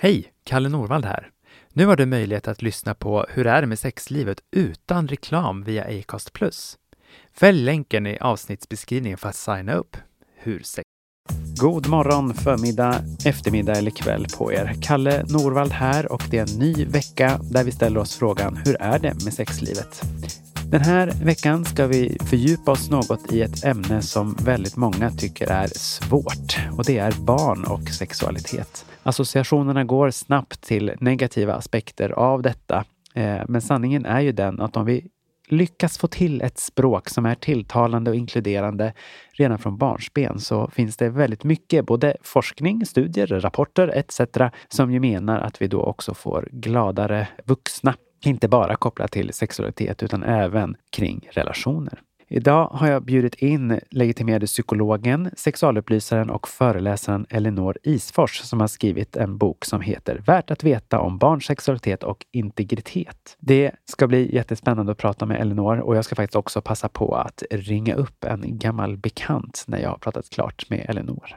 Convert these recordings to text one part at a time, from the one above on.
Hej! Kalle Norvald här. Nu har du möjlighet att lyssna på Hur är det med sexlivet utan reklam via Acast+. Fäll länken i avsnittsbeskrivningen för att signa upp. Hur sex... God morgon, förmiddag, eftermiddag eller kväll på er. Kalle Norvald här och det är en ny vecka där vi ställer oss frågan Hur är det med sexlivet? Den här veckan ska vi fördjupa oss något i ett ämne som väldigt många tycker är svårt och det är barn och sexualitet. Associationerna går snabbt till negativa aspekter av detta. Eh, men sanningen är ju den att om vi lyckas få till ett språk som är tilltalande och inkluderande redan från barnsben så finns det väldigt mycket, både forskning, studier, rapporter etc. som ju menar att vi då också får gladare vuxna inte bara kopplat till sexualitet utan även kring relationer. Idag har jag bjudit in legitimerade psykologen, sexualupplysaren och föreläsaren Elinor Isfors som har skrivit en bok som heter Värt att veta om barns sexualitet och integritet. Det ska bli jättespännande att prata med Elinor och jag ska faktiskt också passa på att ringa upp en gammal bekant när jag har pratat klart med Elinor.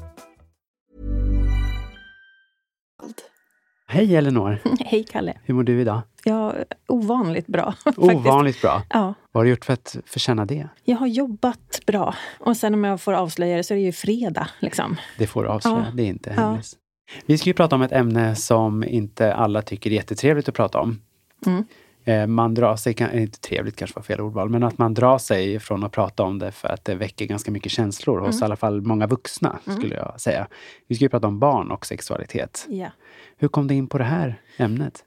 Hej Elinor! Hej Kalle! Hur mår du idag? Ja, ovanligt bra. Ovanligt bra? Ja. Vad har du gjort för att förtjäna det? Jag har jobbat bra. Och sen om jag får avslöja det så är det ju fredag. Liksom. Det får du avslöja, Ja. det är inte Ja. hemligt. Vi ska ju prata om ett ämne som inte alla tycker är jättetrevligt att prata om. Mm. Eh, Man drar sig, inte trevligt kanske var fel ordval, men att man drar sig från att prata om det för att det väcker ganska mycket känslor hos Mm. i alla fall många vuxna, skulle jag säga. Vi ska ju prata om barn och sexualitet. Ja. Hur kom du in på det här ämnet?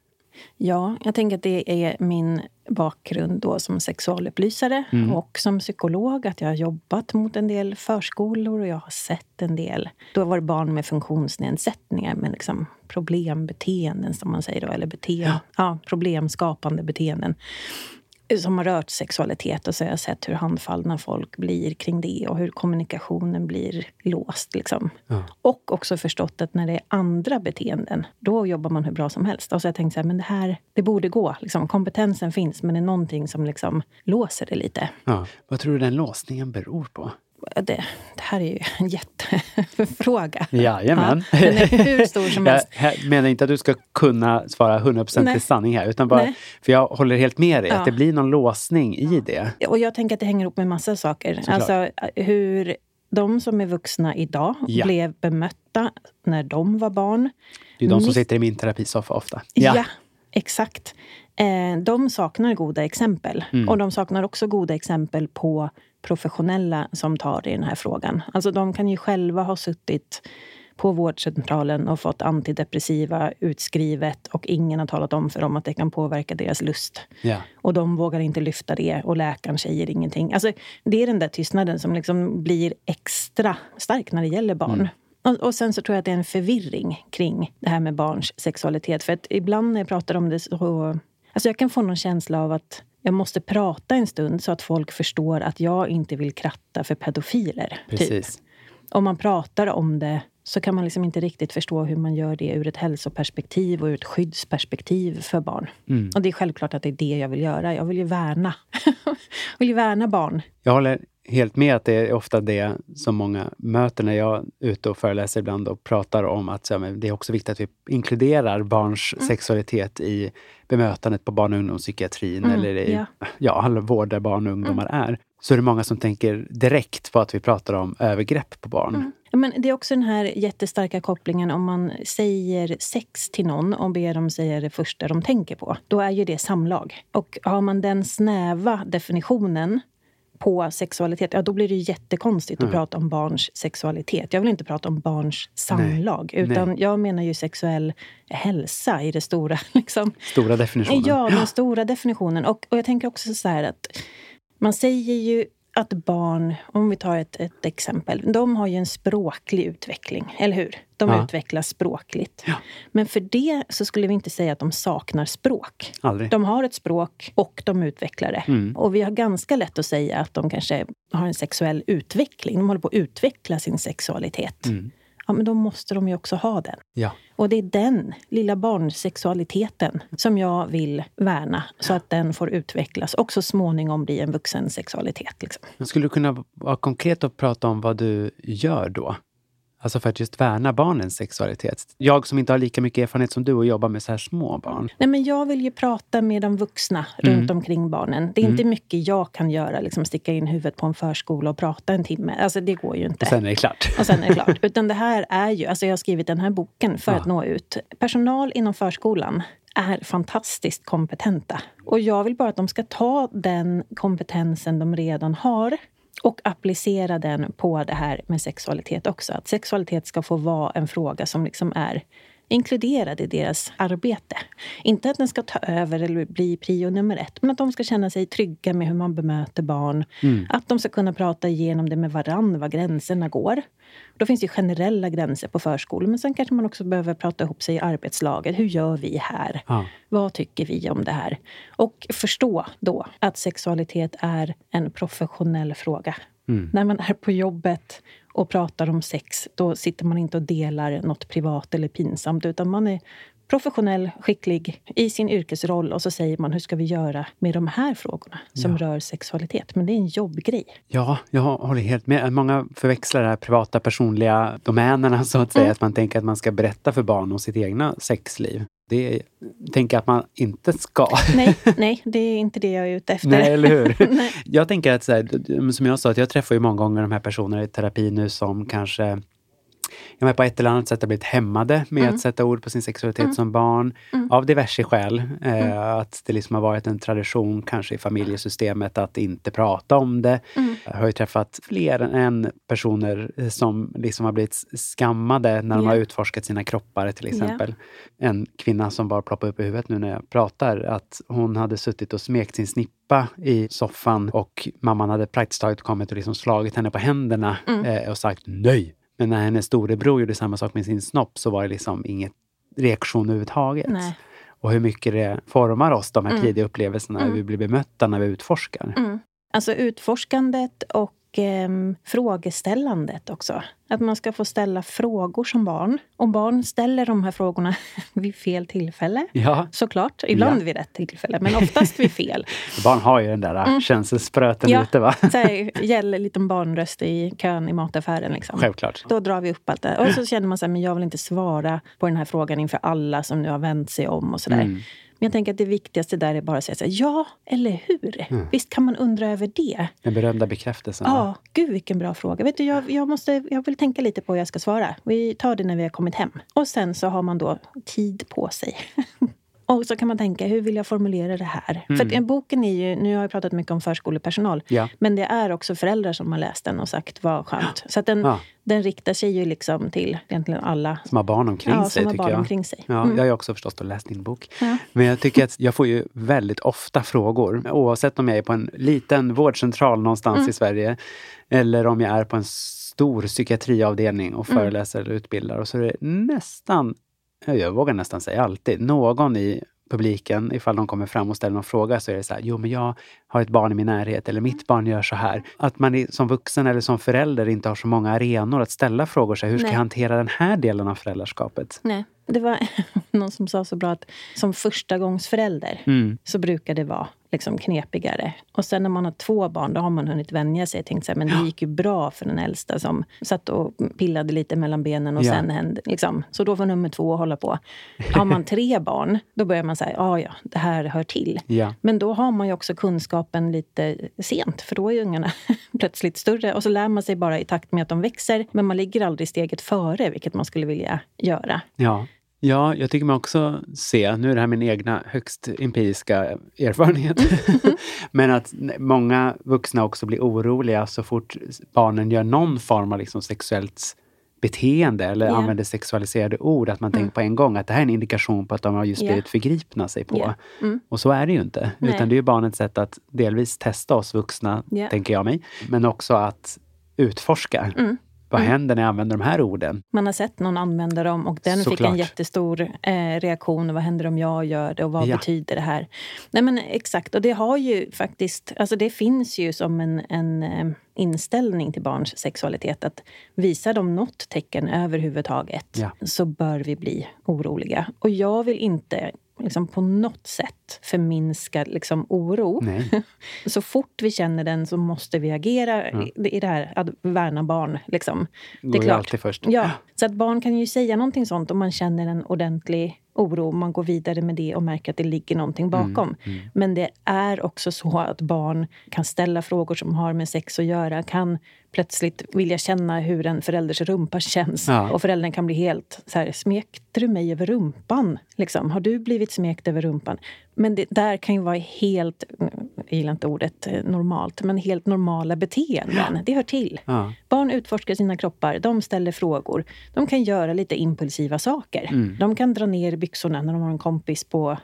ja, jag tänker att det är min bakgrund då som sexualupplysare Mm. och som psykolog. Att jag har jobbat mot en del förskolor och jag har sett en del. Då var det barn med funktionsnedsättningar med liksom problembeteenden som man säger då. Eller bete- ja. problemskapande beteenden. Som har rört sexualitet och så har jag sett hur handfallna folk blir kring det och hur kommunikationen blir låst. Liksom. Ja. Och också förstått att när det är andra beteenden, då jobbar man hur bra som helst. Och så har jag tänkt så här, men det här, det borde gå. Liksom. Kompetensen finns, men det är någonting som liksom låser det lite. Ja. Vad tror du den låsningen beror på? Det, det här är ju en jättefråga. Jajamän. Ja, den är hur stor som helst. Jag menar inte att du ska kunna svara 100% Nej. till sanning här, utan bara, Nej. för jag håller helt med dig, Ja. att det blir någon låsning i det. Och jag tänker att det hänger ihop med massa saker. Såklart. Alltså hur de som är vuxna idag Ja. blev bemötta när de var barn. Det är de som Miss- sitter i min terapisoffa ofta. Ja, exakt. Eh, de saknar goda exempel. Mm. Och de saknar också goda exempel på professionella som tar i den här frågan. Alltså de kan ju själva ha suttit på vårdcentralen och fått antidepressiva utskrivet och ingen har talat om för dem att det kan påverka deras lust. Ja. Och de vågar inte lyfta det och läkaren säger ingenting. Alltså, det är den där tystnaden som liksom blir extra stark när det gäller barn. Mm. Och, och sen så tror jag att det är en förvirring kring det här med barns sexualitet. För att ibland när jag pratar om det så... Alltså jag kan få någon känsla av att jag måste prata en stund så att folk förstår att jag inte vill kratta för pedofiler. Typ. Precis. Om man pratar om det så kan man liksom inte riktigt förstå hur man gör det ur ett hälsoperspektiv och ur ett skyddsperspektiv för barn. Mm. Och det är självklart att det är det jag vill göra. Jag vill ju värna. jag vill ju värna barn. Jag håller helt med att det är ofta det som många möter när jag är ute och föreläser ibland och pratar om att ja, men det är också viktigt att vi inkluderar barns Mm. sexualitet i bemötandet på barn och ungdomspsykiatrin Mm, eller i ja. ja, all vård där barn och ungdomar är. Så är det många som tänker direkt på att vi pratar om övergrepp på barn. Mm. Men det är också den här jättestarka kopplingen om man säger sex till någon och ber dem säga det första de tänker på. Då är ju det samlag. Och har man den snäva definitionen på sexualitet, ja då blir det ju jättekonstigt att prata om barns sexualitet. Jag vill inte prata om barns samlag, utan Nej. jag menar ju sexuell hälsa i det stora. Liksom. Stora definitionen. Ja, den stora definitionen. Och, och jag tänker också så här att man säger ju att barn, om vi tar ett, ett exempel, de har ju en språklig utveckling, eller hur? De Ja. utvecklas språkligt. Ja. Men för det så skulle vi inte säga att de saknar språk. Aldrig. De har ett språk och de utvecklar det. Mm. Och vi har ganska lätt att säga att de kanske har en sexuell utveckling. De håller på att utveckla sin sexualitet. Mm. Ja, men då måste de ju också ha den. Ja. Och det är den lilla barnsexualiteten som jag vill värna så att den får utvecklas och så småningom bli en vuxen sexualitet. Liksom. Skulle du kunna vara konkret och prata om vad du gör då? Alltså för att just värna barnens sexualitet. Jag som inte har lika mycket erfarenhet som du och jobbar med så här små barn. Nej, men jag vill ju prata med de vuxna Mm. runt omkring barnen. Det är inte mycket jag kan göra, liksom sticka in huvudet på en förskola och prata en timme. Alltså det går ju inte. Och sen är det klart. Och sen är det klart. Utan det här är ju, alltså jag har skrivit den här boken för Ja. att nå ut. Personal inom förskolan är fantastiskt kompetenta. Och jag vill bara att de ska ta den kompetensen de redan har och applicera den på det här med sexualitet också. Att sexualitet ska få vara en fråga som liksom är inkluderad i deras arbete. Inte att den ska ta över eller bli prio nummer ett, men att de ska känna sig trygga med hur man bemöter barn. Att de ska kunna prata igenom det med varann, var gränserna går. Då finns det generella gränser på förskolor, men sen kanske man också behöver prata ihop sig i arbetslaget. Hur gör vi här? Ja. Vad tycker vi om det här? Och förstå då att sexualitet är en professionell fråga. När man är på jobbet och pratar om sex, då sitter man inte och delar något privat eller pinsamt, utan man är professionell, skicklig i sin yrkesroll och så säger man hur ska vi göra med de här frågorna som rör sexualitet. Men det är en jobbgrej. Ja, jag håller helt med. Många förväxlar de här privata personliga domänerna så att säga. Att man tänker att man ska berätta för barn om sitt egna sexliv. Det tänker jag att man inte ska. Nej, nej, det är inte det jag är ute efter. Nej, eller hur? Nej. Jag tänker att, så här, som jag sa, att jag träffar ju många gånger de här personerna i terapi nu som kanske ja, men på ett eller annat sätt har blivit hämmade med Mm. att sätta ord på sin sexualitet som barn. Av diverse skäl. Eh, Att det liksom har varit en tradition kanske i familjesystemet att inte prata om det. Mm. Jag har ju träffat fler än personer som liksom har blivit skammade när de har utforskat sina kroppar till exempel. En kvinna som bara ploppar upp i huvudet nu när jag pratar, att hon hade suttit och smekt sin snippa i soffan och mamman hade praktiskt taget kommit och liksom slagit henne på händerna Mm. eh, och sagt nej. Men när hennes storebror gjorde samma sak med sin snopp så var det liksom inget reaktion överhuvudtaget. Nej. Och hur mycket det formar oss, de här Mm. tidiga upplevelserna, hur vi blir bemötta när vi utforskar. Mm. Alltså utforskandet och ehm, frågeställandet också. Att man ska få ställa frågor som barn. Och barn ställer de här frågorna vid fel tillfälle. Ja, Såklart. Ibland Ja. vid rätt tillfälle, men oftast vid fel. barn har ju den där mm. känselspröten Ja. ute va? Så här, gäller liten barnröst i kön i mataffären. Liksom. Självklart. Då drar vi upp allt det. Och så känner man så här, men jag vill inte svara på den här frågan inför alla som nu har vänt sig om och sådär. Mm. Men jag tänker att det viktigaste där är bara att säga så här, ja, eller hur? Mm. Visst kan man undra över det? Den berömda bekräftelsen. Ja, gud vilken bra fråga. Vet du, jag, jag, måste, jag vill tänka lite på hur jag ska svara. Vi tar det när vi har kommit hem. Och sen så har man då tid på sig. Och så kan man tänka, hur vill jag formulera det här? Mm. För att, eh, boken är ju, nu har jag pratat mycket om förskolepersonal, Ja. men det är också föräldrar som har läst den och sagt vad skönt. Så den, Ja. den riktar sig ju liksom till egentligen alla Som har barn omkring ja, sig, som har barn jag. omkring sig. Ja, Mm. Jag har också förstås då läst din bok. Ja. Men jag tycker att jag får ju väldigt ofta frågor, oavsett om jag är på en liten vårdcentral någonstans Mm. i Sverige, eller om jag är på en stor psykiatriavdelning och Mm. föreläser eller utbildar. Och så är det nästan, jag vågar nästan säga alltid, någon i publiken, ifall de kommer fram och ställer någon fråga, så är det så här, jo men jag har ett barn i min närhet, eller mitt barn gör så här. Att man som vuxen eller som förälder inte har så många arenor att ställa frågor, så här, hur ska Nej. jag hantera den här delen av föräldraskapet? Nej, det var någon som sa så bra att som förstagångsförälder Mm. så brukar det vara liksom knepigare. Och sen när man har två barn, då har man hunnit vänja sig. Jag tänkte så här, men det gick ju bra för den äldsta som satt och pillade lite mellan benen och Ja. sen hände, liksom. Så då får nummer två hålla på. Har man tre barn, då börjar man säga, ja ja, det här hör till. Ja. Men då har man ju också kunskapen lite sent, för då är ungarna plötsligt större. Och så lär man sig bara i takt med att de växer, men man ligger aldrig steget före, vilket man skulle vilja göra. Ja. Ja, jag tycker mig också se, nu är det här min egna högst empiriska erfarenhet, men att många vuxna också blir oroliga så fort barnen gör någon form av liksom sexuellt beteende eller Ja. använder sexualiserade ord, att man tänker på en gång att det här är en indikation på att de har just blivit förgripna sig på. Ja. Mm. Och så är det ju inte. Nej. Utan det är ju barnets sätt att delvis testa oss vuxna, tänker jag mig, men också att utforska. Mm. Vad händer när jag använder de här orden? Man har sett någon använda dem och den fick Såklart. en jättestor eh, reaktion. Vad händer om jag gör det och vad Ja. betyder det här? Nej men exakt, och det har ju faktiskt, alltså det finns ju som en, en eh, inställning till barns sexualitet att visar de något tecken överhuvudtaget Ja. så bör vi bli oroliga. Och jag vill inte liksom på något sätt förminska liksom, oro. Nej. Så fort vi känner den så måste vi agera i, i det här att värna barn. Liksom. Det Går ju alltid först. Ja, så att barn kan ju säga någonting sånt om man känner en ordentlig oro. Man går vidare med det och märker att det ligger någonting bakom. Men det är också så att barn kan ställa frågor som har med sex att göra. Kan plötsligt vilja känna hur en förälders rumpa känns. Ja. Och föräldern kan bli helt så här, smekte du mig över rumpan? Liksom, har du blivit smekt över rumpan? Men det där kan ju vara helt, jag gillar inte ordet eh, normalt, men helt normala beteenden. Det hör till. Ja. Barn utforskar sina kroppar, de ställer frågor. De kan göra lite impulsiva saker. Mm. De kan dra ner byxorna när de har en kompis på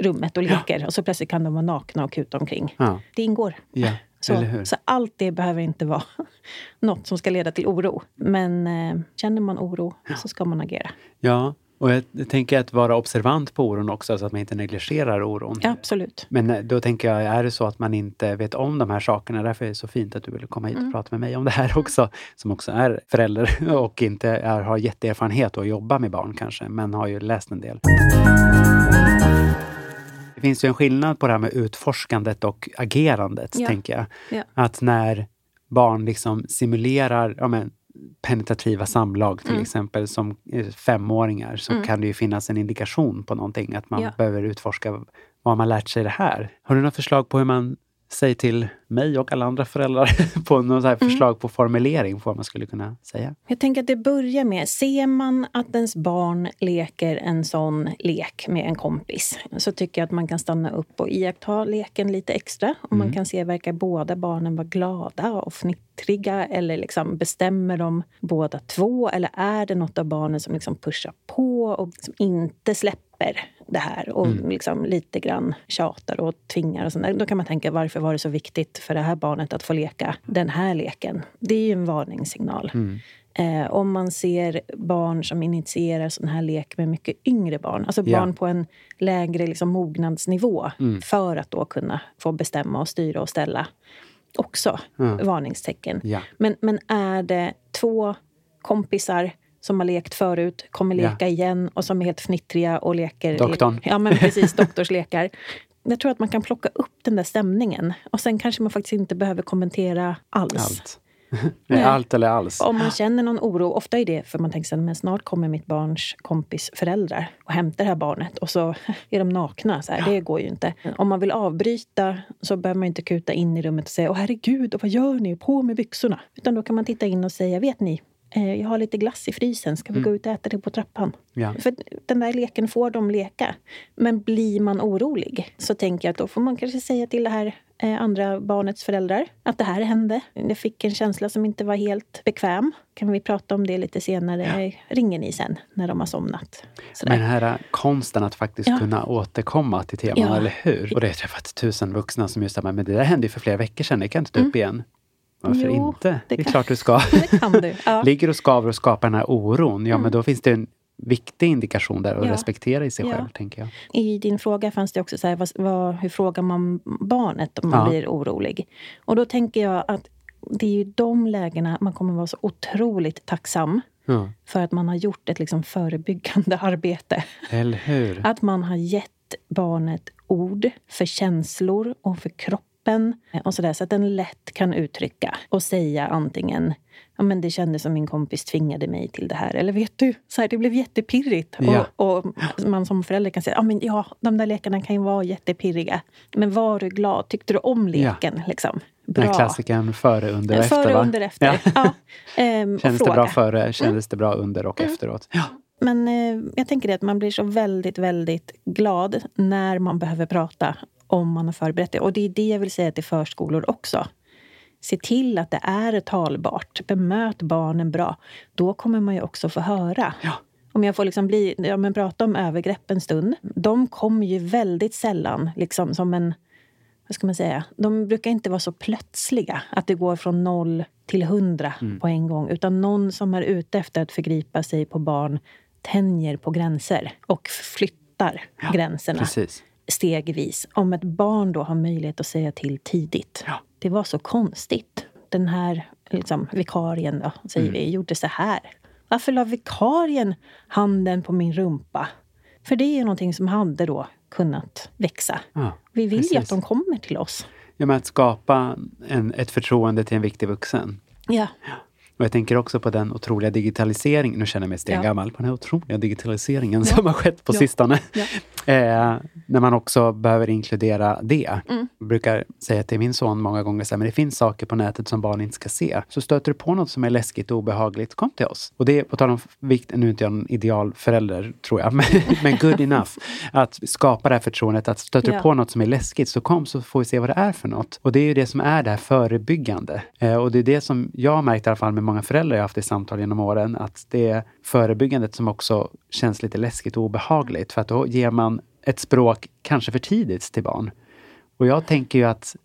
rummet och leker. Och så plötsligt kan de vara nakna och kuta omkring. Ja. Det ingår. Ja? Så, så allt det behöver inte vara något som ska leda till oro. Men eh, känner man oro så ska man agera. Ja, och jag tänker att vara observant på oron också, så att man inte negligerar oron. Ja, absolut. Men eh, då tänker jag, är det så att man inte vet om de här sakerna, därför är det så fint att du ville komma hit och Mm. prata med mig om det här också, som också är förälder och inte är, har jätteerfarenhet att jobba med barn kanske, men har ju läst en del. Det finns ju en skillnad på det här med utforskandet och agerandet, Ja. tänker jag. Ja. Att när barn liksom simulerar ja, men, penetrativa samlag till Mm. exempel som eh, femåringar så kan det ju finnas en indikation på någonting, att man Ja. behöver utforska vad man lärt sig det här. Har du några förslag på hur man säger till mig och alla andra föräldrar på något Mm. förslag på formulering på vad man skulle kunna säga? Jag tänker att det börjar med, ser man att ens barn leker en sån lek med en kompis så tycker jag att man kan stanna upp och iaktta leken lite extra. Och man kan se, verkar båda barnen vara glada och fnittriga eller liksom bestämmer de båda två? Eller är det något av barnen som liksom pushar på och som inte släpper det här och liksom lite grann tjatar och tvingar och sånt där. Då kan man tänka, varför var det så viktigt för det här barnet att få leka den här leken? Det är ju en varningssignal. Eh, om man ser barn som initierar sån här lek med mycket yngre barn, alltså Ja. barn på en lägre liksom, mognadsnivå för att då kunna få bestämma och styra och ställa. Också varningstecken. Ja. Men, men är det två kompisar som har lekt förut, kommer Ja. leka igen och som är helt fnittriga och leker... Doktorn. Ja, men precis. Doktorslekar. Jag tror att man kan plocka upp den där stämningen. Och sen kanske man faktiskt inte behöver kommentera alls. Allt. Nej, allt eller alls. Om man känner någon oro, ofta är det för man tänker sig men snart kommer mitt barns kompis föräldrar och hämtar det här barnet och så är de nakna. Så här, Det går ju inte. Om man vill avbryta så behöver man inte kuta in i rummet och säga åh herregud, och vad gör ni? På med byxorna. Utan då kan man titta in och säga, vet ni, jag har lite glass i frysen, ska vi Mm. gå ut och äta det på trappan? Ja. För den där leken får de leka. Men blir man orolig så tänker jag att då får man kanske säga till det här eh, andra barnets föräldrar att det här hände. Jag fick en känsla som inte var helt bekväm. Kan vi prata om det lite senare? Ringer ni sen när de har somnat? Sådär. Men den här konsten att faktiskt Ja. kunna återkomma till teman, Ja. eller hur? Och det har jag träffat tusen vuxna som just säger, men det där hände ju för flera veckor sedan, det kan jag inte ta upp igen. Varför Mm. Jo, inte? Det, det är kan- klart du ska. Det kan du. Ja. Ligger och skaver och skapar den här oron, ja men då finns det en viktig indikation där att Ja. respektera i sig själv, tänker jag. I din fråga fanns det också så här, vad, vad, hur frågar man barnet om man blir orolig? Och då tänker jag att det är ju de lägena man kommer vara så otroligt tacksam Ja. för att man har gjort ett liksom förebyggande arbete. Eller hur? Att man har gett barnet ord för känslor och för kroppen och så, där, så att den lätt kan uttrycka och säga antingen Ja, men det kändes som min kompis tvingade mig till det här. Eller vet du, så här, det blev jättepirrigt. Ja. Och, och man som förälder kan säga ja, men ja, de där lekarna kan ju vara jättepirriga. Men var du glad? Tyckte du om leken? Liksom? Den här klassikern före, under och efter, Före, under, efter. Ja. Ja. Ehm, Kändes det. Mm. bra före, kändes det bra under och efteråt? Ja. Men eh, jag tänker det att man blir så väldigt, väldigt glad när man behöver prata om man har förberett det. Och det är det jag vill säga till förskolor också. Se till att det är talbart. Bemöt barnen bra. Då kommer man ju också få höra. Ja. Om jag får liksom bli, ja, men prata om övergrepp en stund. De kommer ju väldigt sällan liksom som en... Vad ska man säga? De brukar inte vara så plötsliga. Att det går från noll till hundra Mm. på en gång. Utan någon som är ute efter att förgripa sig på barn tänjer på gränser och flyttar gränserna Precis. Stegvis. Om ett barn då har möjlighet att säga till tidigt. Ja. Det var så konstigt. Den här liksom, vikarien då, säger Mm. vi, gjorde så här. Varför la vikarien handen på min rumpa? För det är ju någonting som hade då kunnat växa. Ja, Vi vill ju precis. att de kommer till oss. Ja, men att skapa en, ett förtroende till en viktig vuxen. Ja. Och jag tänker också på den otroliga digitaliseringen, nu känner jag mig stengammal, på den här otroliga digitaliseringen Ja. som har skett på Ja. sistone. Ja. Eh, när man också behöver inkludera det. Mm. Jag brukar säga till min son många gånger så här, men det finns saker på nätet som barn inte ska se. Så stöter du på något som är läskigt och obehagligt, kom till oss. Och det är på tal om vikt, nu är inte jag en idealförälder tror jag, men, men good enough. Att skapa det här förtroendet, att stöter du Ja. på något som är läskigt så kom så får vi se vad det är för något. Och det är ju det som är det här förebyggande. Eh, och det är det som jag har märkt i alla fall med många föräldrar jag haft i samtal genom åren, att det är förebyggandet som också känns lite läskigt och obehagligt. För att då ger man ett språk kanske för tidigt till barn. Och jag tänker ju att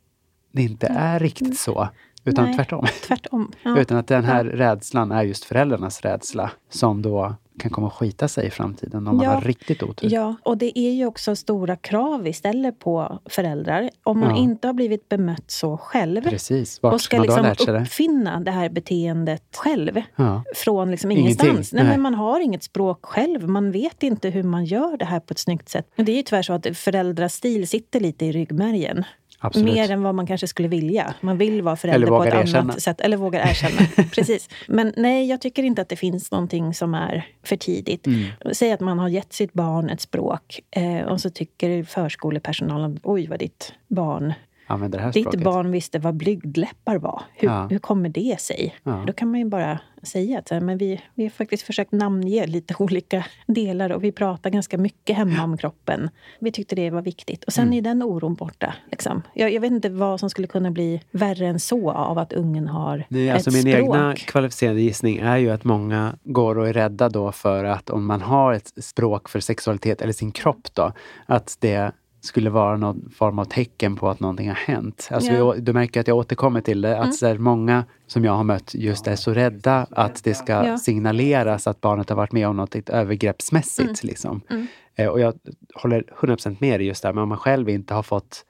det inte är riktigt så, utan Nej. tvärtom. Tvärtom. Ja. Utan att den här rädslan är just föräldrarnas rädsla som då kan komma att skita sig i framtiden om man Ja. har riktigt otyg. Ja, och det är ju också stora krav vi ställer på föräldrar. Om man Ja. inte har blivit bemött så själv Precis, vart och ska man liksom lärt sig det? uppfinna det här beteendet själv Ja. från liksom Ingenting. ingenstans. Nej, Nej. men man har inget språk själv. Man vet inte hur man gör det här på ett snyggt sätt. Men det är ju tyvärr så att föräldrastil sitter lite i ryggmärgen. Absolut. Mer än vad man kanske skulle vilja. Man vill vara förälder på ett erkänna. annat sätt. Eller vågar erkänna. Precis. Men nej, jag tycker inte att det finns någonting som är för tidigt. Mm. Säg att man har gett sitt barn ett språk eh, och så tycker förskolepersonalen oj vad ditt barn Använder det här ditt språket. barn visste vad blygdläppar var. Hur, Ja. hur kommer det sig? Ja. Då kan man ju bara säga att här, men vi, vi har faktiskt försökt namnge lite olika delar och vi pratar ganska mycket hemma om kroppen. Vi tyckte det var viktigt. Och sen Mm. är den oron borta. Liksom. Jag, jag vet inte vad som skulle kunna bli värre än så av att ungen har Nej, ett alltså min språk. egna kvalificerade gissning är ju att många går och är rädda då för att om man har ett språk för sexualitet eller sin kropp då, att det skulle vara någon form av tecken på att någonting har hänt. Alltså vi, du märker att jag återkommer till det, att Mm. så här, många som jag har mött just är så rädda att det ska Ja. signaleras att barnet har varit med om något övergreppsmässigt. Liksom. Mm. Eh, och jag håller 100% med dig just där, men om man själv inte har fått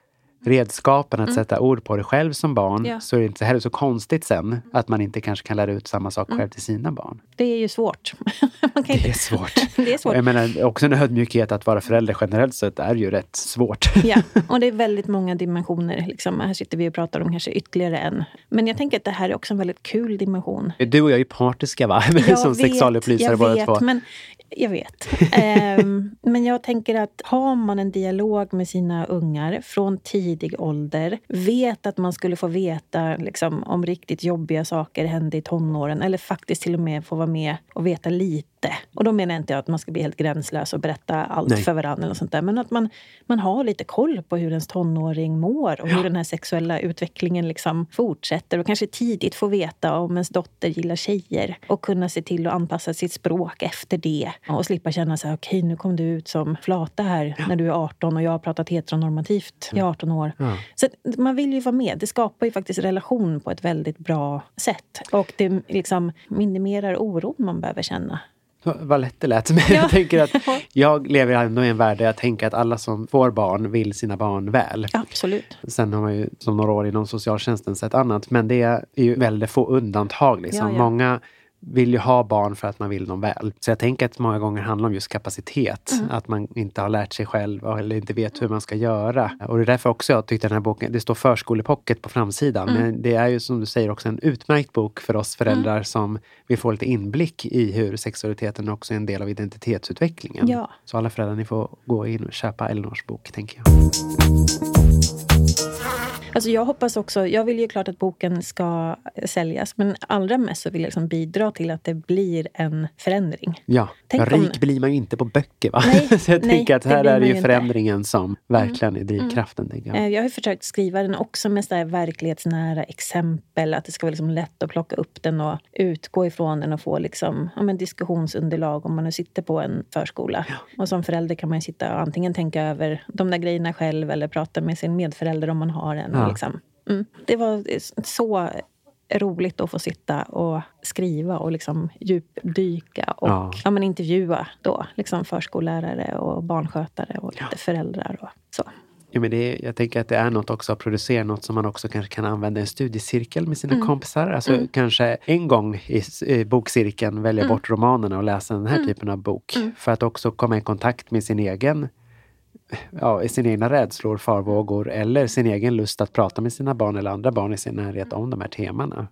redskapen att sätta ord på det själv som barn Mm. Ja. så är det inte heller så konstigt sen att man inte kanske kan lära ut samma sak Mm. själv till sina barn. Det är ju svårt. Det inte... är svårt. det är svårt. Jag menar, också en ödmjukhet att vara förälder generellt sett är ju rätt svårt. Ja, och det är väldigt många dimensioner. Liksom. Här sitter vi och pratar om kanske ytterligare en. Men jag tänker att det här är också en väldigt kul dimension. Du och jag är ju partiska va? Som vet, sexualupplysare båda två. Men Jag vet. Ehm, men jag tänker att har man en dialog med sina ungar från tidig ålder, vet att man skulle få veta liksom, om riktigt jobbiga saker hände i tonåren eller faktiskt till och med få vara med och veta lite. Och då menar jag inte att man ska bli helt gränslös och berätta allt Nej. för varandra. Eller sånt där, men att man, man har lite koll på hur ens tonåring mår och hur den här sexuella utvecklingen liksom fortsätter. Och kanske tidigt få veta om ens dotter gillar tjejer och kunna se till att anpassa sitt språk efter det. Och slippa känna så här, okej nu kom du ut som flata här när du är 18 och jag har pratat heteronormativt i 18 år. Ja. Så man vill ju vara med. Det skapar ju faktiskt relation på ett väldigt bra sätt. Och det liksom minimerar oron man behöver känna. Vad lätt det lät. Men jag tänker att jag lever ändå i en värld där jag tänker att alla som får barn vill sina barn väl. Absolut. Sen har man ju som några år inom socialtjänsten sett annat. Men det är ju väldigt få undantag. Liksom. Ja, ja. Många vill ju ha barn för att man vill dem väl. Så jag tänker att många gånger handlar om just kapacitet. Mm. Att man inte har lärt sig själv eller inte vet hur man ska göra. Och det är därför också jag tyckte den här boken, det står förskolepocket på framsidan. Mm. Men det är ju som du säger också en utmärkt bok för oss föräldrar som vill få lite inblick i hur sexualiteten också är en del av identitetsutvecklingen. Ja. Så alla föräldrar, ni får gå in och köpa Elinors bok, tänker jag. Alltså jag hoppas också, jag vill ju klart att boken ska säljas men allra mest så vill jag liksom bidra till att det blir en förändring. Ja, Tänk ja om- rik blir man ju inte på böcker va? Nej, så jag nej, tänker att här är det ju inte. förändringen som verkligen är drivkraften. Tänker jag. Eh, Jag har försökt skriva den också med så där verklighetsnära exempel. Att det ska vara liksom lätt att plocka upp den och utgå ifrån den och få liksom, ja, men diskussionsunderlag om man nu sitter på en förskola. Och som förälder kan man sitta och antingen tänka över de där grejerna själv eller prata med sin medförälder om man har en. Ja. Liksom. Mm. Det var så roligt att få sitta och skriva och liksom djupdyka och Ja. ja. men intervjua då, liksom förskollärare och barnskötare och lite föräldrar och så. Ja, men det är, jag tänker att det är något också att producera något som man också kanske kan använda i en studiecirkel med sina kompisar. Alltså kanske en gång i, i bokcirkeln välja bort romanerna och läsa den här typen av bok. För att också komma i kontakt med sin egen ja, i sina egna rädslor, farvågor eller sin egen lust att prata med sina barn eller andra barn i sin närhet om de här temana.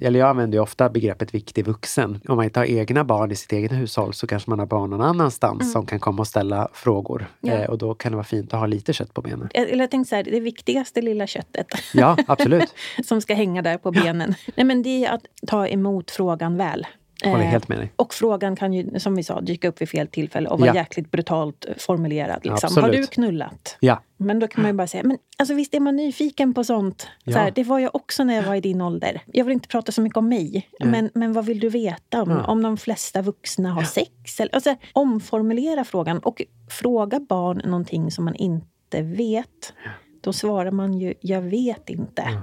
Eller jag använder ofta begreppet viktig vuxen. Om man inte har egna barn i sitt eget hushåll så kanske man har barn någon annanstans som kan komma och ställa frågor. Ja. Eh, och då kan det vara fint att ha lite kött på benen. Eller jag tänkte så här, det viktigaste lilla köttet Ja, absolut. som ska hänga där på benen. Nej, men det är att ta emot frågan väl. Håller Eh, helt med dig. Och frågan kan ju, som vi sa, dyka upp vid fel tillfälle och vara Ja. jäkligt brutalt formulerad. Liksom. Har du knullat? Ja, Men då kan man ju bara säga, men alltså visst är man nyfiken på sånt? Ja. Så här, det var jag också när jag var i din ålder. Jag vill inte prata så mycket om mig, men, men vad vill du veta om, Ja. om de flesta vuxna har sex? Eller, alltså, omformulera frågan och fråga barn någonting som man inte vet. Då svarar man ju, jag vet inte.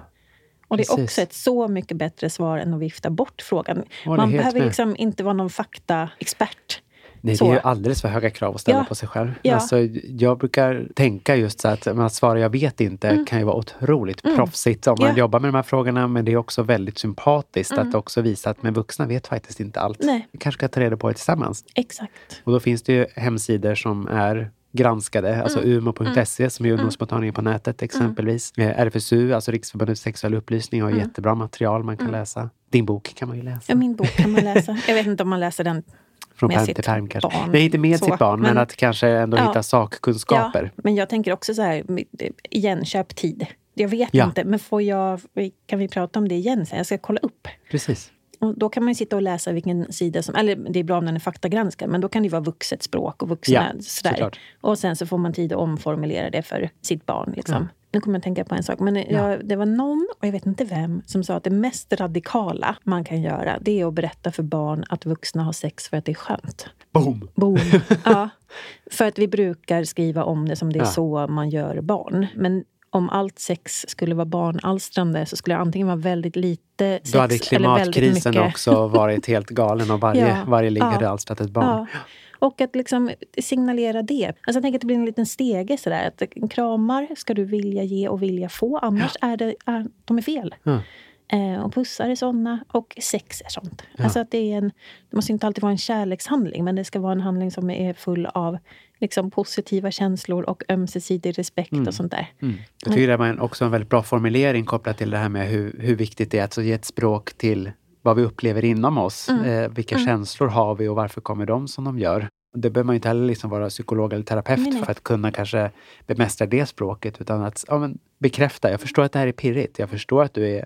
Och det är Precis. också ett så mycket bättre svar än att vifta bort frågan. Man behöver liksom inte vara någon faktaexpert. Nej, det är ju alldeles för höga krav att ställa Ja. på sig själv. Ja. Alltså, jag brukar tänka just så att, att svara jag vet inte kan ju vara otroligt proffsigt om man Mm. Ja. jobbar med de här frågorna. Men det är också väldigt sympatiskt att också visa att men vuxna vet faktiskt inte allt. Mm. Nej. Vi kanske ska ta reda på det tillsammans. Exakt. Och då finns det ju hemsidor som är granskade, alltså Mm. umo.se som är ungdomsmottagningen på nätet exempelvis. Eh, RFSU, alltså Riksförbundet för sexuell upplysning, har jättebra material man kan läsa. Din bok kan man ju läsa. Mm. Ja, min bok kan man läsa. Jag vet inte om man läser den Från med pärm sitt till pärm kanske. barn. Nej, inte med Så, sitt barn, men, men- att kanske ändå Ja. hitta sakkunskaper. Ja, men jag tänker också så här, igen, köp tid. Jag vet Ja. inte, men får jag, kan vi prata om det igen sen? Jag ska kolla upp. Precis. Och då kan man sitta och läsa vilken sida som... Eller det är bra om den är faktagranskad, men då kan det vara vuxet språk och vuxna Ja, sådär. Och sen så får man tid att omformulera det för sitt barn. Liksom. Nu kommer jag att tänka på en sak. Men jag, det var någon, och jag vet inte vem, som sa att det mest radikala man kan göra det är att berätta för barn att vuxna har sex för att det är skönt. Boom! Boom. Ja. För att vi brukar skriva om det som det är Ja. så man gör barn. Men om allt sex skulle vara barnalstrande så skulle det antingen vara väldigt lite sex Då hade klimatkrisen också varit helt galen och varje, Ja, varje ligg ja, hade alstrat ett barn. Ja. Och att liksom signalera det. Alltså jag tänker att det blir en liten stege sådär. Att kramar ska du vilja ge och vilja få. Annars är, det, är de är fel. Ja. Eh, och pussar är såna och sex är sånt. Alltså att det, är en, det måste inte alltid vara en kärlekshandling men det ska vara en handling som är full av liksom, positiva känslor och ömsesidig respekt och sånt där. Mm. Jag tycker det var också en väldigt bra formulering kopplat till det här med hur, hur viktigt det är att ge ett språk till vad vi upplever inom oss. Mm. Eh, vilka känslor har vi och varför kommer de som de gör? Det behöver man inte heller liksom vara psykolog eller terapeut Nej, nej. för att kunna kanske bemästra det språket. Utan att ja, men, bekräfta, jag förstår att det här är pirrigt. Jag förstår att du är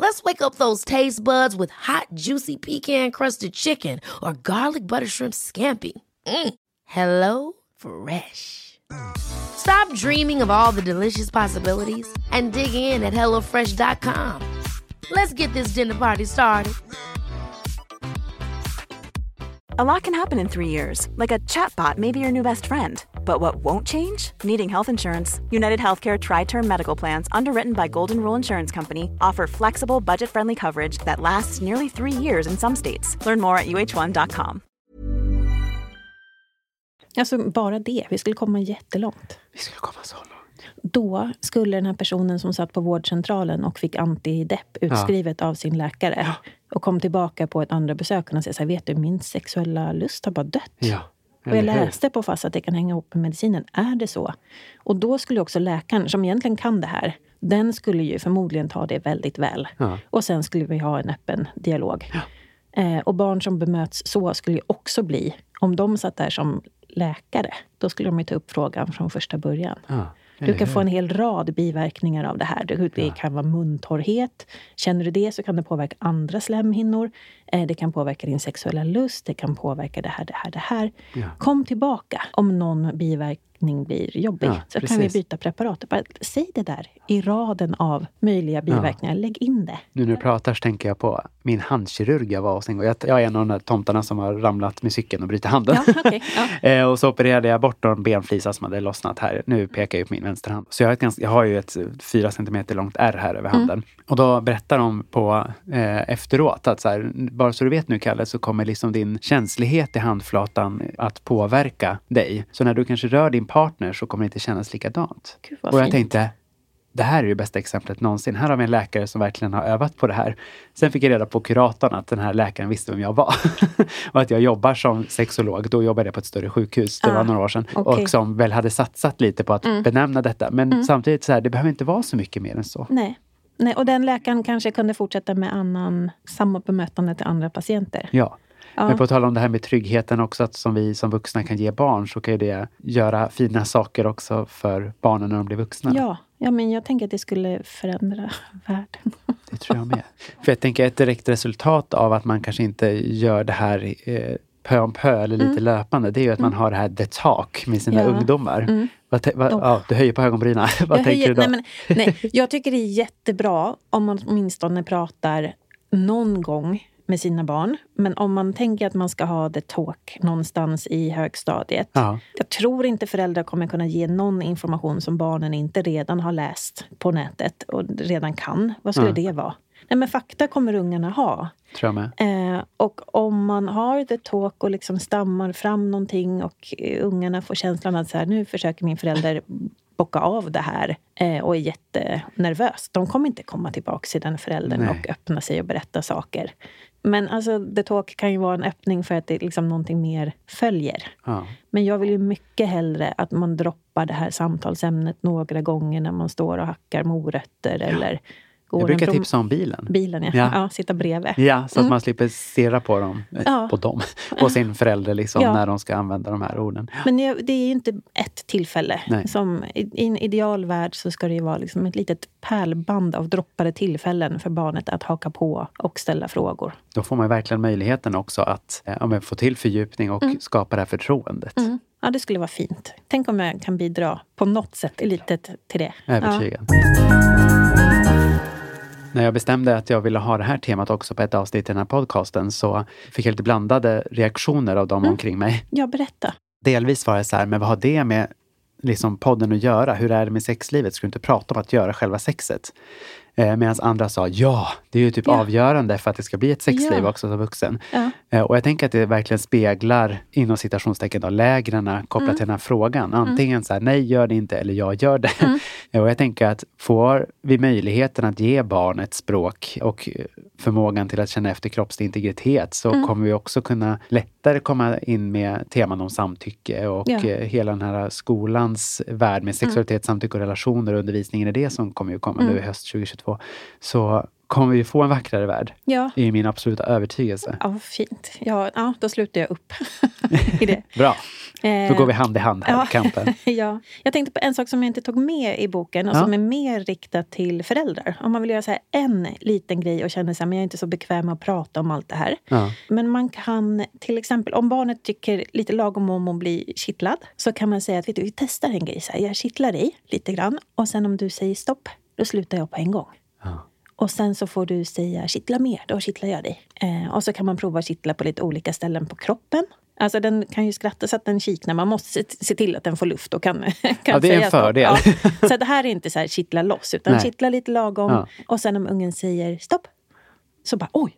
Let's wake up those taste buds with hot, juicy pecan crusted chicken or garlic butter shrimp scampi. Mm. Hello Fresh. Stop dreaming of all the delicious possibilities and dig in at HelloFresh.com. Let's get this dinner party started. A lot can happen in three years, like a chatbot may be your new best friend. But what won't change? Needing health insurance. United Healthcare Tri Term Medical Plans, underwritten by Golden Rule Insurance Company, offer flexible, budget friendly coverage that lasts nearly three years in some states. Learn more at uh1.com. Alltså bara det. Vi skulle komma jättelångt. Vi skulle komma så långt. Då skulle den här personen som satt på vårdcentralen och fick antidepp utskrivet av sin läkare och kom tillbaka på ett andra besök och säga så här, vet du, min sexuella lust har bara dött. Ja, Och jag läste på fast att det kan hänga ihop med medicinen. Är det så? Och då skulle också läkaren, som egentligen kan det här, den skulle ju förmodligen ta det väldigt väl. Ja. Och sen skulle vi ha en öppen dialog. Eh, och barn som bemöts så skulle ju också bli, om de satt där som läkare, då skulle de ju ta upp frågan från första början. Ja, Du kan få en hel rad biverkningar av det här. Det det kan vara muntorrhet. Känner du det så kan det påverka andra slemhinnor. Eh, Det kan påverka din sexuella lust. Det kan påverka det här, det här, det här. Ja. Kom tillbaka om någon biverkning blir jobbig. Ja, så kan vi precis. byta preparat. Bara säg det där i raden av möjliga biverkningar. Lägg in det. Nu när du pratar så tänker jag på min handkirurg jag var hos en gång. Jag, jag är en av de där tomtarna som har ramlat med cykeln och brutit handen. Ja, okej, ja. Eh, och så opererade jag bort någon benflisa som hade lossnat här. Nu pekar jag på min vänsterhand. Så jag har, ganska, jag har ju ett fyra centimeter långt ärr här över handen. Mm. Och då berättar de på eh, efteråt att så här, bara så du vet nu Kalle, så kommer liksom din känslighet i handflatan att påverka dig. Så när du kanske rör din partner så kommer det inte kännas likadant. Gud, och jag fint. tänkte, det här är det bästa exemplet någonsin. Här har vi en läkare som verkligen har övat på det här. Sen fick jag reda på kuratorn att den här läkaren visste vem jag var. och att jag jobbar som sexolog. Då jobbade jag på ett större sjukhus, det var Ah, några år sedan. okej. Och som väl hade satsat lite på att benämna detta. Men samtidigt, så här, det behöver inte vara så mycket mer än så. Nej. Nej. Och den läkaren kanske kunde fortsätta med annan, samma bemötande till andra patienter. Ja. Ja. Men på tal om det här med tryggheten också, att som vi som vuxna kan ge barn, så kan ju det göra fina saker också för barnen när de blir vuxna. Ja, ja, men jag tänker att det skulle förändra världen. Det tror jag med. För jag tänker ett direkt resultat av att man kanske inte gör det här eh, pö om pö eller lite löpande, det är ju att man har det här the talk med sina Mm. Ja. ungdomar. Vad, vad, Oh. ja, du höjer på ögonbrynen. vad Jag tänker höjer- du då? nej, men, nej, jag tycker det är jättebra om man åtminstone pratar någon gång med sina barn. Men om man tänker att man ska ha the talk någonstans i högstadiet. Ja. Jag tror inte föräldrar kommer kunna ge någon information som barnen inte redan har läst på nätet och redan kan. Vad skulle Mm. det vara? Nej, men fakta kommer ungarna ha. Tror jag med. Eh, och om man har the talk och liksom stammar fram någonting och eh, ungarna får känslan att så här, nu försöker min förälder bocka av det här eh, och är jättenervös. De kommer inte komma tillbaka till den föräldern Nej. och öppna sig och berätta saker. Men alltså, the talk kan ju vara en öppning för att det liksom någonting mer följer. Ja. Men jag vill ju mycket hellre att man droppar det här samtalsämnet några gånger när man står och hackar morötter eller går Jag brukar prom- tipsa om bilen. bilen. Ja. Ja. Ja. sitta bredvid. Ja, så att man slipper stirra på dem, eh, Mm. Ja. på dem, på sin förälder liksom, Ja. när de ska använda de här orden. Men det är ju inte ett tillfälle. Nej. Som, I en idealvärld så ska det ju vara liksom ett litet pärlband av droppade tillfällen för barnet att haka på och ställa frågor. Då får man verkligen möjligheten också att eh, ja, få till fördjupning och skapa det här förtroendet. Mm. Ja, det skulle vara fint. Tänk om jag kan bidra på något sätt litet till det. Övertygad. När jag bestämde att jag ville ha det här temat också på ett avsnitt i den här podcasten så fick jag lite blandade reaktioner av dem omkring mig. Ja, berätta. delvis var det så här, men vad har det med liksom podden att göra? Hur är det med sexlivet? Ska du inte prata om att göra själva sexet? Eh, Medan andra sa ja, det är ju typ Ja. avgörande för att det ska bli ett sexliv Ja. också som vuxen. Eh, Och jag tänker att det verkligen speglar inom citationstecken då, lägren kopplat Mm. till den här frågan. Antingen så här, nej gör det inte eller jag gör det. Mm. och jag tänker att får vi möjligheten att ge barn ett språk och eh, förmågan till att känna efter kroppslig integritet så Mm. kommer vi också kunna lättare komma in med teman om samtycke och eh, hela den här skolans värld med sexualitet, samtycke och relationer och undervisningen i det som kommer ju komma Mm. nu i höst 2022. Så kommer vi få en vackrare värld. Ja. Det är min absoluta övertygelse. Ja, fint. Ja, ja, då slutar jag upp i det. Bra, då Eh, går vi hand i hand här ja. i kampen. ja. Jag tänkte på en sak som jag inte tog med i boken och Ja. som är mer riktat till föräldrar. Om man vill göra så en liten grej och känner att jag är inte så bekväm med att prata om allt det här. Ja. Men man kan till exempel, om barnet tycker lite lagom om att bli kittlad, så kan man säga att vet du, vi testar en grej. Så här, jag kittlar dig lite grann och sen om du säger stopp, då slutar jag på en gång. Ja. Och sen så får du säga kittla mer, då kittlar jag dig. Eh, och så kan man prova att kittla på lite olika ställen på kroppen. Alltså den kan ju skratta så att den kiknar. Man måste se, till att den får luft och kan, kan Ja, det är en fördel. Ja. Så det här är inte så här kittla loss, utan Nej. kittla lite lagom. Ja. Och sen om ungen säger stopp, så bara oj,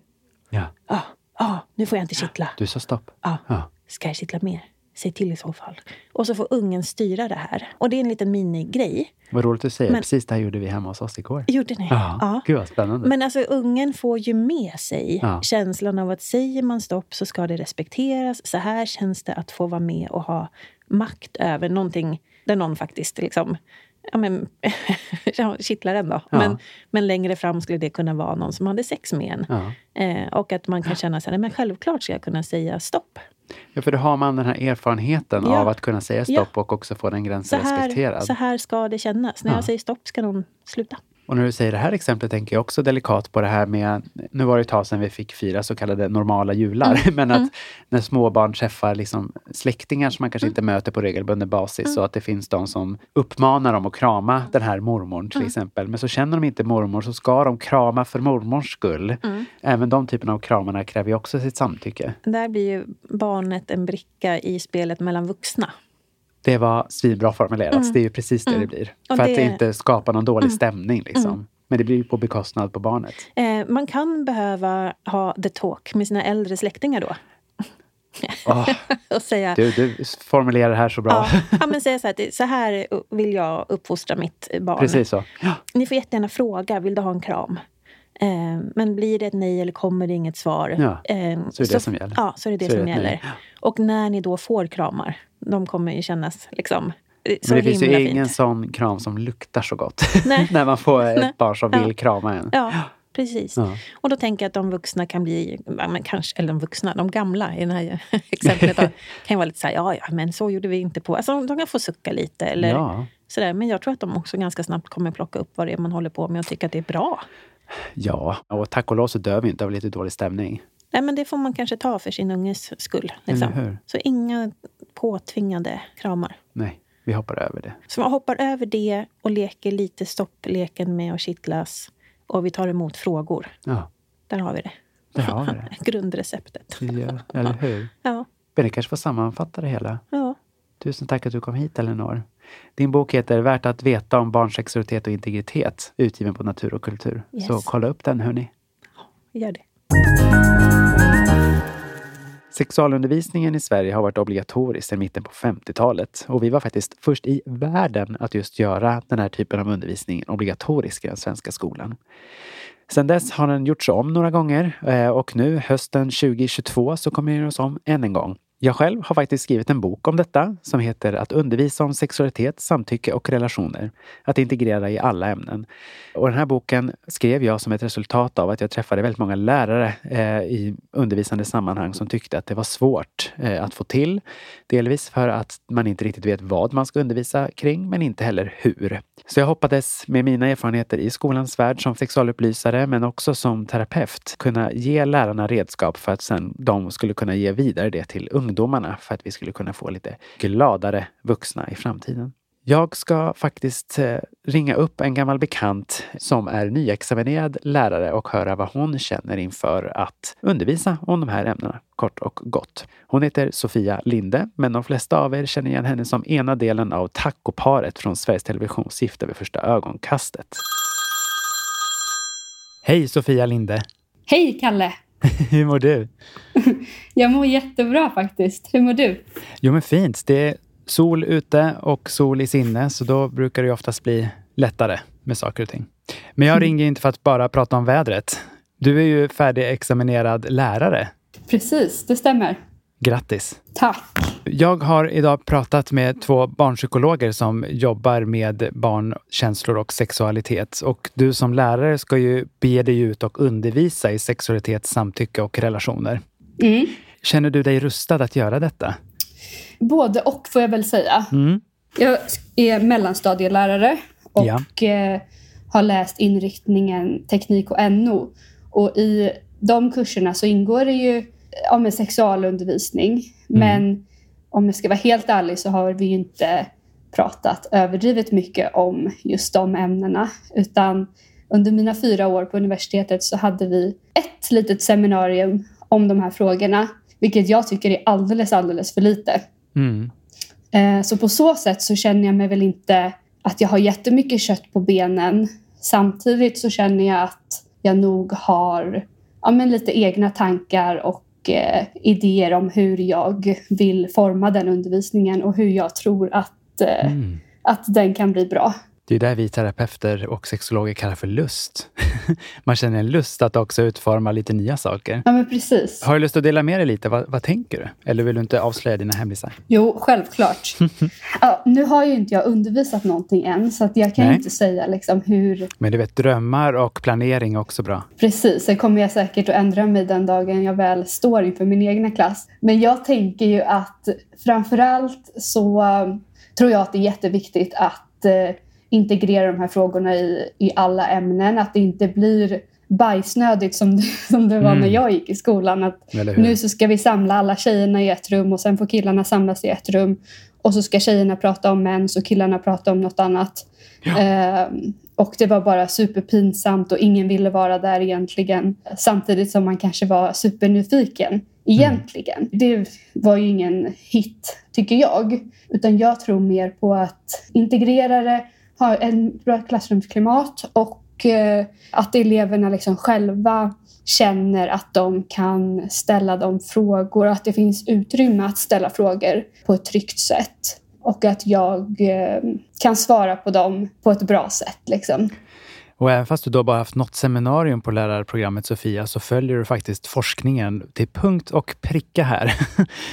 Ja. ja, ja, nu får jag inte kittla. Du sa stopp. Ja. Ja. Ska jag kittla mer? Säg till i så fall. Och så får ungen styra det här. Och det är en liten minigrej. Vad roligt att säger. Men- Precis det här gjorde vi hemma hos oss igår. Gjorde ni? Ja. Gud vad spännande. Men alltså ungen får ju med sig Ja. känslan av att säger man stopp så ska det respekteras. Så här känns det att få vara med och ha makt över någonting där någon faktiskt liksom Ja, men, kittlar en då. Ja. Men, men längre fram skulle det kunna vara någon som hade sex med en. Ja. Eh, och att man kan känna så här, men självklart ska jag kunna säga stopp. ja, för då har man den här erfarenheten Ja. av att kunna säga stopp och också få den Så gränsen här, respekterad. så här ska det kännas. När Ja. jag säger stopp ska någon sluta. Och när du säger det här exemplet tänker jag också delikat på det här med, nu var det ett tag sedan vi fick fira så kallade normala jular, Mm. men att när småbarn träffar liksom släktingar som man kanske inte möter på regelbunden basis Mm. så att det finns de som uppmanar dem att krama den här mormorn till Mm. exempel. Men så känner de inte mormor så ska de krama för mormors skull. Mm. Även de typerna av kramarna kräver ju också sitt samtycke. Där blir ju barnet en bricka i spelet mellan vuxna. Det var svinbra formulerat. Mm. Det är ju precis det Mm. det blir. Och För att det- det inte skapar någon dålig Mm. stämning. Liksom. Mm. Men det blir ju på bekostnad på barnet. Eh, man kan behöva ha the talk med sina äldre släktingar då. Åh, och säga, du, du formulerar det här så bra. ja, ja, men säga så här, att så här vill jag uppfostra mitt barn. Precis så. Ja. Ni får jättegärna fråga, vill du ha en kram? Eh, men blir det ett nej eller kommer det inget svar? Ja, eh, så är det det som gäller. Ja, så är det det Så som det gäller. Och när ni då får kramar, de kommer ju kännas liksom eh, så Men det finns ju himla ingen fint. sån kram som luktar så gott. När man får ett Nej. barn som Ja. vill krama en. Ja, precis. Ja. Och då tänker jag att de vuxna kan bli, men kanske, eller de vuxna, de gamla i det här exemplet då, kan ju vara lite så här, ja, ja, men så gjorde vi inte på... Alltså de kan få sucka lite eller Ja. sådär. Men jag tror att de också ganska snabbt kommer plocka upp vad det är man håller på med och tycka att det är bra. ja, och tack och lov så dör vi inte av lite dålig stämning. Nej, men det får man kanske ta för sin unges skull. Liksom. Så inga påtvingade kramar. Nej, vi hoppar över det. Så man hoppar över det och leker lite stoppleken med att kittlas. Och vi tar emot frågor. Ja, Där har vi det. där har vi det. Grundreceptet. Ja, eller hur? Ja, Men det kanske får sammanfatta det hela. ja. Tusen tack att du kom hit, Elinor. Din bok heter Värt att veta om barns sexualitet och integritet, utgiven på Natur och kultur. Yes. Så kolla upp den, hörni. gör det. Sexualundervisningen i Sverige har varit obligatorisk sedan mitten på 50-talet och vi var faktiskt först i världen att just göra den här typen av undervisning obligatorisk i den svenska skolan. Sedan dess har den gjorts om några gånger eh, och nu hösten 2022 så kommer den göras om än en gång. Jag själv har faktiskt skrivit en bok om detta som heter Att undervisa om sexualitet, samtycke och relationer. Att integrera i alla ämnen. Och den här boken skrev jag som ett resultat av att jag träffade väldigt många lärare eh, i undervisande sammanhang som tyckte att det var svårt eh, att få till. Delvis för att man inte riktigt vet vad man ska undervisa kring, men inte heller hur. Så jag hoppades med mina erfarenheter i skolans värld som sexualupplysare, men också som terapeut, kunna ge lärarna redskap för att sen de skulle kunna ge vidare det till ungdomarna för att vi skulle kunna få lite gladare vuxna i framtiden. Jag ska faktiskt eh, ringa upp en gammal bekant som är nyexaminerad lärare och höra vad hon känner inför att undervisa om de här ämnena, kort och gott. Hon heter Sofia Linde, men de flesta av er känner igen henne som ena delen av tacoparet från Sveriges Televisions Gifta vid första ögonkastet. Hej Sofia Linde! Hej Kalle! Hur mår du? Jag mår jättebra faktiskt. Hur mår du? Jo men fint. Det är sol ute och sol i sinne, så då brukar det oftast bli lättare med saker och ting. Men jag ringer inte för att bara prata om vädret. Du är ju färdigexaminerad lärare. Precis, det stämmer. Grattis! Tack! Jag har idag pratat med två barnpsykologer som jobbar med barnkänslor och sexualitet. Och du som lärare ska ju bege dig ut och undervisa i sexualitet, samtycke och relationer. Mm. Känner du dig rustad att göra detta? Både och får jag väl säga. Mm. Jag är mellanstadielärare och Ja. eh, har läst inriktningen teknik och NO. Och i de kurserna så ingår det ju ja, med sexualundervisning. Men om jag ska vara helt ärlig så har vi inte pratat överdrivet mycket om just de ämnena. Utan under mina fyra år på universitetet så hade vi ett litet seminarium om de här frågorna. Vilket jag tycker är alldeles, alldeles för lite. Mm. Eh, Så på så sätt så känner jag mig väl inte att jag har jättemycket kött på benen. Samtidigt så känner jag att jag nog har ja, men lite egna tankar och eh, idéer om hur jag vill forma den undervisningen och hur jag tror att, eh, Mm. att den kan bli bra. Det är det vi terapeuter och sexologer kallar för lust. Man känner en lust att också utforma lite nya saker. Ja, men precis. Har du lust att dela med dig lite? Vad, vad tänker du? Eller vill du inte avslöja dina hemlisar? Jo, självklart. ja, nu har ju inte jag undervisat någonting än, så att jag kan Nej. inte säga liksom hur Men du vet, drömmar och planering är också bra. Precis, sen kommer jag säkert att ändra mig den dagen jag väl står inför min egna klass. Men jag tänker ju att framförallt så eh, tror jag att det är jätteviktigt att eh, integrera de här frågorna i, i alla ämnen. Att det inte blir bajsnödigt som det, som det var Mm. när jag gick i skolan. Att nu så ska vi samla alla tjejerna i ett rum och sen får killarna samlas i ett rum. Och så ska tjejerna prata om mens och killarna prata om något annat. Ehm, och det var bara superpinsamt och ingen ville vara där egentligen. Samtidigt som man kanske var supernyfiken egentligen. Det var ju ingen hit, tycker jag. Utan jag tror mer på att integrera det, ha en bra klassrumsklimat och eh, att eleverna liksom själva känner att de kan ställa de frågor, och att det finns utrymme att ställa frågor på ett tryggt sätt. Och att jag eh, kan svara på dem på ett bra sätt. Liksom. Och även fast du då bara haft något seminarium på lärarprogrammet Sofia så följer du faktiskt forskningen till punkt och pricka här.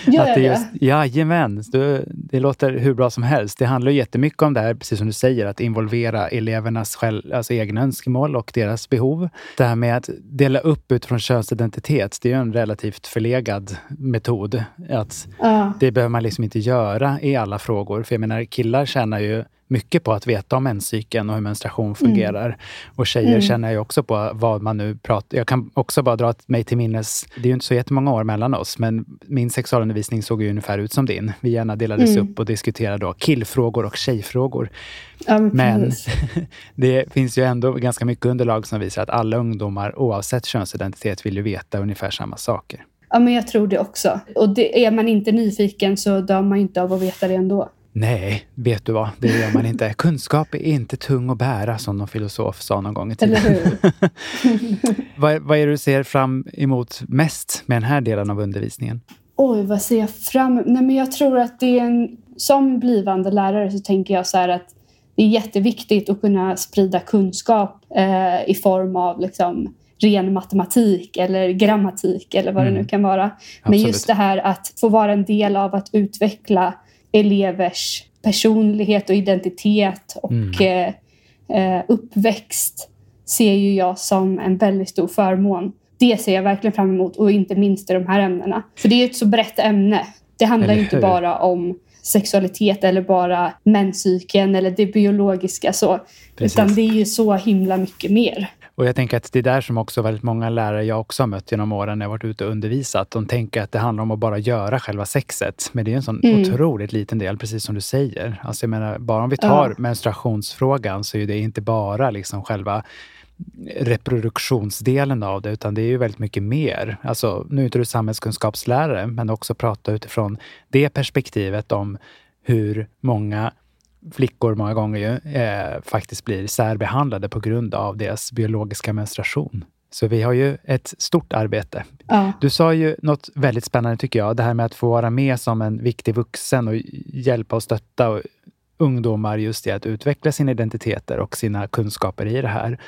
Gör Att det det? just, jajamän, du, det låter hur bra som helst. Det handlar ju jättemycket om det här, precis som du säger, att involvera elevernas själv, alltså egna önskemål och deras behov. Det här med att dela upp utifrån könsidentitet, det är ju en relativt förlegad metod. Att Ja. det behöver man liksom inte göra i alla frågor. För jag menar, killar tjänar ju mycket på att veta om menscykeln och hur menstruation fungerar. Och tjejer Mm. känner ju också på vad man nu pratar... Jag kan också bara dra mig till minnes, det är ju inte så jättemånga år mellan oss, men min sexualundervisning såg ju ungefär ut som din. Vi gärna delades Mm. upp och diskuterade då killfrågor och tjejfrågor. Ja, men Men det finns ju ändå ganska mycket underlag som visar att alla ungdomar, oavsett könsidentitet, vill ju veta ungefär samma saker. Ja, men jag tror det också. Och det, är man inte nyfiken så dör man inte av att veta det ändå. Nej, vet du vad? Det gör man inte. Kunskap är inte tung att bära, som någon filosof sa någon gång i tiden. Vad, vad är det du ser fram emot mest med den här delen av undervisningen? Oj, vad ser jag fram Nej, men Jag tror att det är en... Som blivande lärare så tänker jag så här att det är jätteviktigt att kunna sprida kunskap eh, i form av liksom, ren matematik eller grammatik eller vad det Mm. nu kan vara. Men Absolut. just det här att få vara en del av att utveckla elevers personlighet och identitet och Mm. eh, eh, uppväxt ser ju jag som en väldigt stor förmån. Det ser jag verkligen fram emot och inte minst i de här ämnena. För det är ett så brett ämne. Det handlar ju inte bara om sexualitet eller bara menscykeln eller det biologiska så. Precis. Utan det är ju så himla mycket mer. Och jag tänker att det är där som också väldigt många lärare jag också har mött genom åren när jag varit ute och undervisat. De tänker att det handlar om att bara göra själva sexet. Men det är en sån mm. otroligt liten del, precis som du säger. Alltså jag menar, bara om vi tar ja. menstruationsfrågan så är det inte bara liksom själva reproduktionsdelen av det, utan det är ju väldigt mycket mer. Alltså, nu är inte du samhällskunskapslärare, men också prata utifrån det perspektivet om hur många flickor många gånger ju, eh, faktiskt blir särbehandlade på grund av deras biologiska menstruation. Så vi har ju ett stort arbete. Ja. Du sa ju något väldigt spännande tycker jag, det här med att få vara med som en viktig vuxen och hjälpa och stötta ungdomar just i att utveckla sina identiteter och sina kunskaper i det här.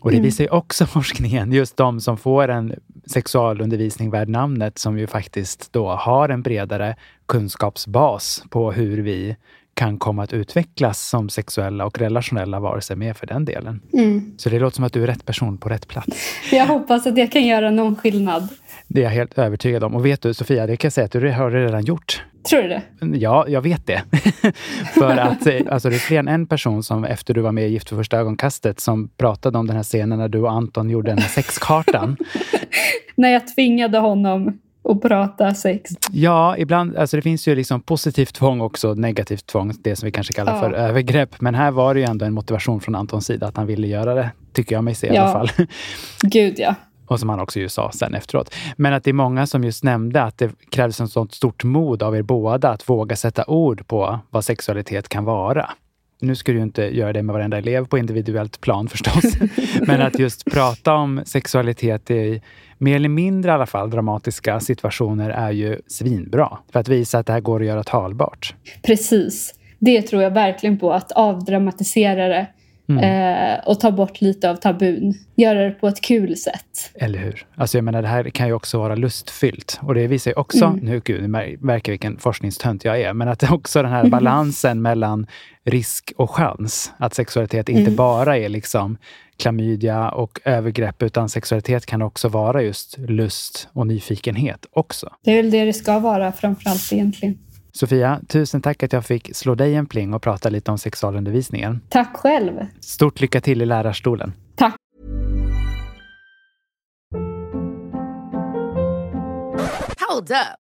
Och det mm. visar ju också forskningen, just de som får en sexualundervisning värd namnet, som ju faktiskt då har en bredare kunskapsbas på hur vi kan komma att utvecklas som sexuella och relationella varelser med för den delen. Mm. Så det låter som att du är rätt person på rätt plats. Jag hoppas att jag kan göra någon skillnad. Det är jag helt övertygad om. Och vet du Sofia, det kan jag säga att du har redan gjort. Tror du det? Ja, jag vet det. för att eh, alltså, det är fler än en person som efter du var med i Gift för första ögonkastet som pratade om den här scenen när du och Anton gjorde den här sexkartan. när jag tvingade honom och prata sex. Ja, ibland. Alltså det finns ju liksom positivt tvång också, negativt tvång, det som vi kanske kallar ja. för övergrepp. Men här var det ju ändå en motivation från Antons sida att han ville göra det, tycker jag mig se i alla fall. Gud ja. Och som han också ju sa sen efteråt. Men att det är många som just nämnde att det krävs ett sånt stort mod av er båda att våga sätta ord på vad sexualitet kan vara. Nu ska du ju inte göra det med varenda elev på individuellt plan förstås. Men att just prata om sexualitet i mer eller mindre i alla fall dramatiska situationer är ju svinbra. För att visa att det här går att göra talbart. Precis. Det tror jag verkligen på, att avdramatisera det Mm. Eh, och ta bort lite av tabun. Göra det på ett kul sätt. Eller hur? Alltså jag menar, det här kan ju också vara lustfyllt. Och det visar ju också, mm. nu gud, ni märker vilken forskningstönt jag är, men att det också den här balansen mm. mellan risk och chans. Att sexualitet inte mm. bara är liksom klamydia och övergrepp, utan sexualitet kan också vara just lust och nyfikenhet också. Det är väl det det ska vara framförallt egentligen. Sofia, tusen tack att jag fick slå dig en pling och prata lite om sexualundervisningen. Tack själv. Stort lycka till i lärarstolen. Tack. Hold up.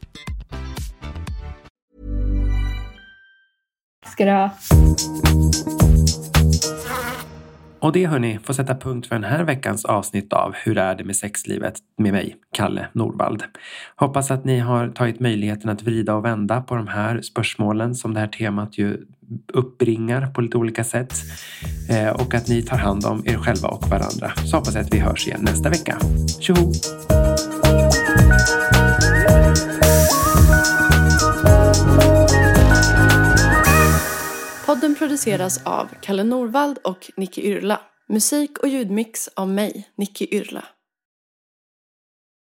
Ska du ha? Och det hörni får sätta punkt för den här veckans avsnitt av Hur är det med sexlivet med mig, Kalle Norvald. Hoppas att ni har tagit möjligheten att vrida och vända på de här spörsmålen som det här temat ju uppbringar på lite olika sätt. Eh, och att ni tar hand om er själva och varandra. Så hoppas jag att vi hörs igen nästa vecka. Tjoho! Podden produceras av Kalle Norvald och Nicky Yrla. Musik och ljudmix av mig, Nicky Yrla.